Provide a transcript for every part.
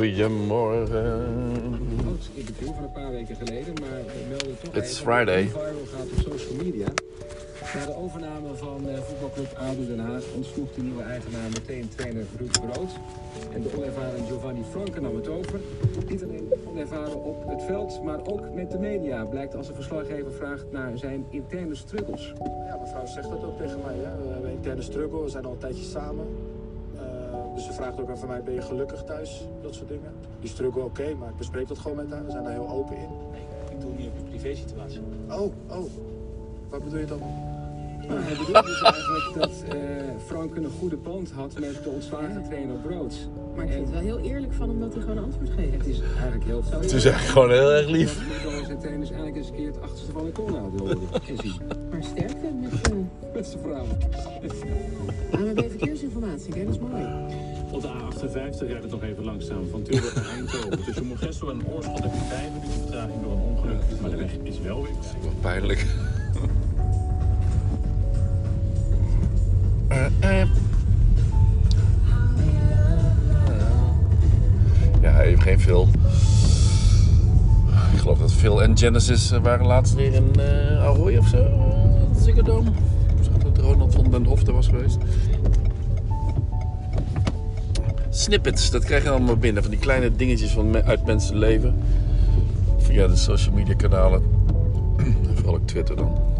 Goedemorgen. oud interview van een paar weken geleden, maar we melden toch It's even Friday. viral gaat op social media. Na de overname van eh, voetbalclub ADO Den Haag ontsloeg de nieuwe eigenaar meteen trainer Ruud Brood. En de onervaren Giovanni Franke nam het over. Niet alleen onervaren op het veld, maar ook met de media. Blijkt als een verslaggever vraagt naar zijn interne struggles. Ja, mevrouw zegt dat ook tegen mij. Hè? We hebben een interne struggle, we zijn al een tijdje samen. Dus ze vraagt ook aan van mij, ben je gelukkig thuis? Dat soort dingen. Die struggle oké, maar ik bespreek dat gewoon met haar. We zijn daar heel open in. Ik doe niet op je privé situatie. Oh, oh. Wat bedoel je dan? Maar hij bedoelt dus eigenlijk dat eh Franke een goede band had met de ontslagen trainer Brood. Maar ik vind het wel heel eerlijk van hem dat hij gewoon een antwoord geeft. Het is eigenlijk heel Zo Het is echt gewoon heel erg lief. Dat zijn trainers eigenlijk eens een keer het achterste van de kon en zien. Maar sterkte met uh, Met zijn vrouw. ANWB Verkeersinformatie. Kijk, dat is mooi. Op de A58 rijdt het nog even langzaam. Van Tilburg naar Eindhoven. Tussen Mogesso en Oorschot heb je 5 minuten vertraging door een ongeluk. Maar de weg is wel weer. Wat pijnlijk. Eh. Ja, even geen Phil. Ik geloof dat Phil en Genesis eh, waren laatst weer in eh Ahoy of zo. Uh. Ik zag dat Ronald van den Hof was geweest. Snippets, dat krijg je allemaal binnen. Van die kleine dingetjes van uit mensen leven. Via de social media kanalen. En Vooral ook Twitter dan.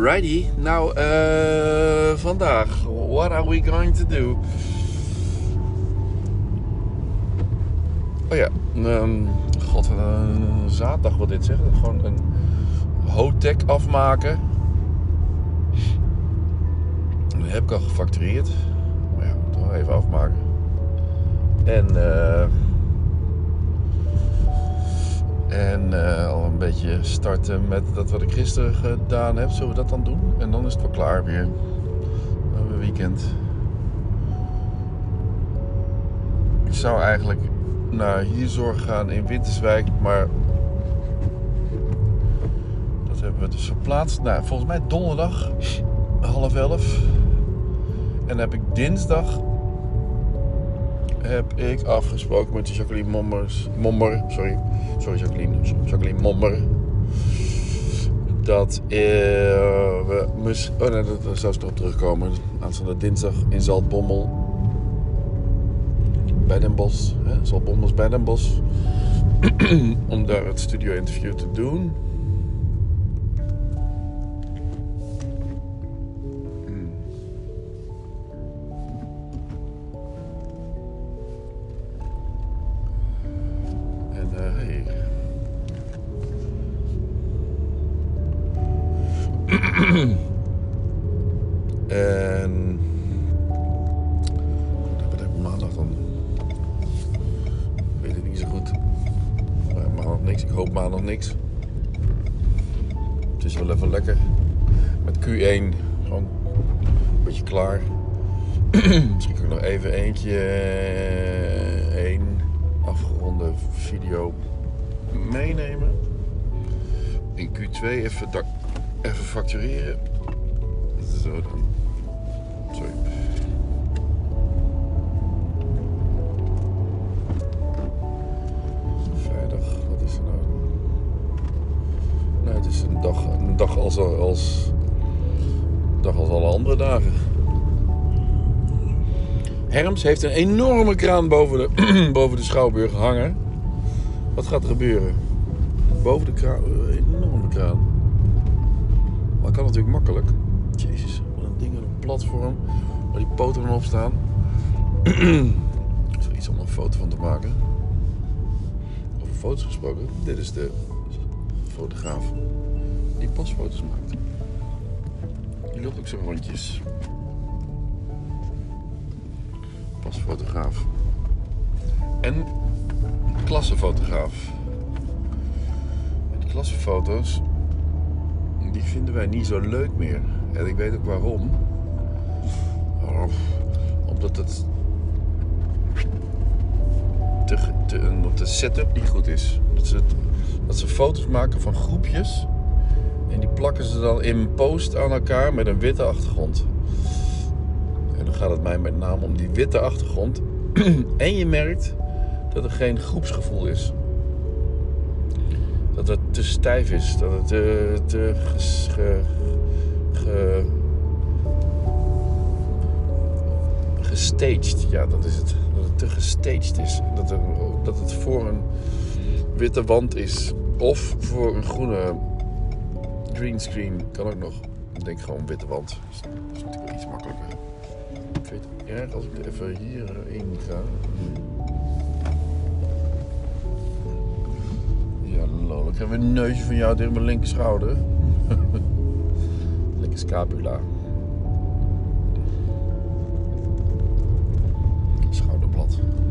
Alrighty, nou eh vandaag, what are we going to do? Oh ja, ehm, god, een zaterdag wat dit zegt. Gewoon een hotech afmaken. Dat heb ik al gefactureerd. Maar ja, wel even afmaken. En eh en eh, al een beetje starten met dat wat ik gisteren gedaan heb. Zullen we dat dan doen? En dan is het wel klaar weer. Dan hebben we weekend. Ik zou eigenlijk naar Hierzorg gaan in Winterswijk. Maar dat hebben we dus verplaatst. Nou, volgens mij donderdag half elf. En dan heb ik dinsdag heb ik afgesproken met de Jacqueline Mommers, Mommer, sorry, sorry Jacqueline, Jacqueline Mommer, dat eh, we mis, oh nee, daar zou ze nog op terugkomen. Aanstaande dinsdag in Zaltbommel, bij Den Bosch, hè, Zaltbommel bij Den Bosch, om daar het studio-interview te doen. En wat heb ik maandag dan? Ik weet het niet zo goed. Maandag niks. Ik hoop maandag niks. Het is wel even lekker. Met Q1 gewoon een beetje klaar. Misschien kan ik nog even eentje, eh, één afgeronde video meenemen. In Q2 even, even factureren. Zo dan. Vrijdag, wat is er nou? Nou, het is een dag, een dag als, als, dag als alle andere dagen. Herms heeft een enorme kraan boven de, boven de schouwburg hangen. Wat gaat er gebeuren? Boven de kraan, een enorme kraan. Maar dat kan natuurlijk makkelijk. Jezus, wat een ding, een platform waar die poten op staan. Is er iets om een foto van te maken? Over foto's gesproken, dit is de fotograaf die pasfoto's maakt. Die loopt ook zo rondjes. als fotograaf. En klassenfotograaf. En die klassenfoto's, die vinden wij niet zo leuk meer. En ik weet ook waarom. Oh, omdat het te, de setup niet goed is. Dat ze, dat ze foto's maken van groepjes. En die plakken ze dan in post aan elkaar met een witte achtergrond. En dan gaat het mij met name om die witte achtergrond. en je merkt dat er geen groepsgevoel is. Dat het te stijf is. Dat het te, te ge, ge- gestaged. Ja, dat is het. Dat het te gestaged is. Dat, er, dat het voor een witte wand is. Of voor een groene greenscreen. Kan ook nog. Ik denk gewoon witte wand. Dat is, natuurlijk wel iets makkelijker. Ik weet het erg als ik even hierin ga. Ja, lol. Ik heb een neusje van jou tegen mijn linker schouder. Linker scapula. делать.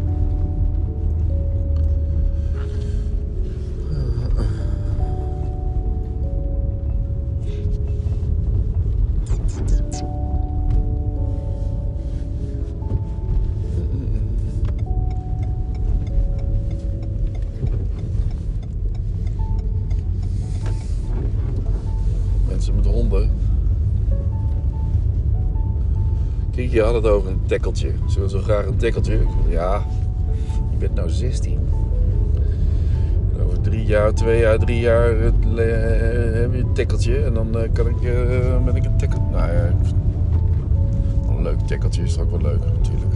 Je had het over een tekkeltje. Ze wil zo graag een tekkeltje. Ik Ja, je bent nou 16. En over drie jaar, twee jaar, drie jaar het, eh, heb je een tekkeltje. En dan eh, kan ik, eh, ben ik een tekkel. Nou ja, een leuk tekkeltje is ook wel leuk natuurlijk.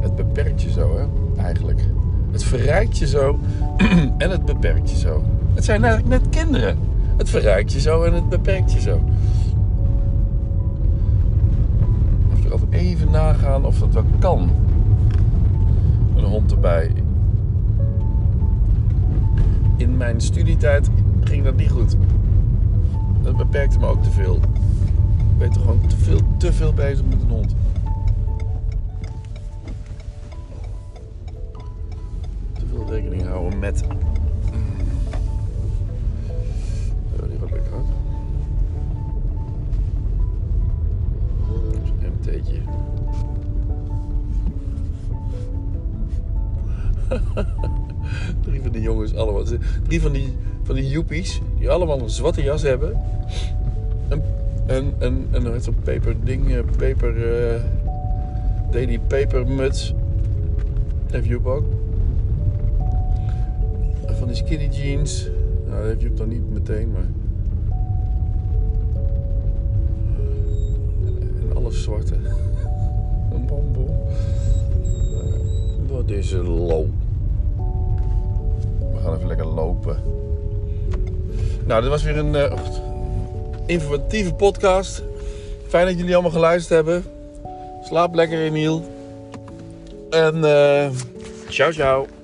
Het beperkt je zo, hè, eigenlijk. Het verrijkt je zo en het beperkt je zo. Het zijn eigenlijk net kinderen. Het verrijkt je zo en het beperkt je zo. Even nagaan of dat wel kan. Een hond erbij. In mijn studietijd ging dat niet goed. Dat beperkte me ook te veel. Ik ben toch gewoon te veel, te veel bezig met een hond. Te veel rekening houden met. Drie van die jongens allemaal. Drie van die, van die joepies die allemaal een zwarte jas hebben. Een, een, een, een, zo'n paper ding, eh, paper, eh daily paper muts. Heeft Joep ook. Van die skinny jeans. Nou, dat heeft Joep dan niet meteen, maar... En alles zwarte. Een bom. Wat is een low. Gaan even lekker lopen. Nou, dit was weer een eh, informatieve podcast. Fijn dat jullie allemaal geluisterd hebben. Slaap lekker, Emiel. En eh ciao, ciao.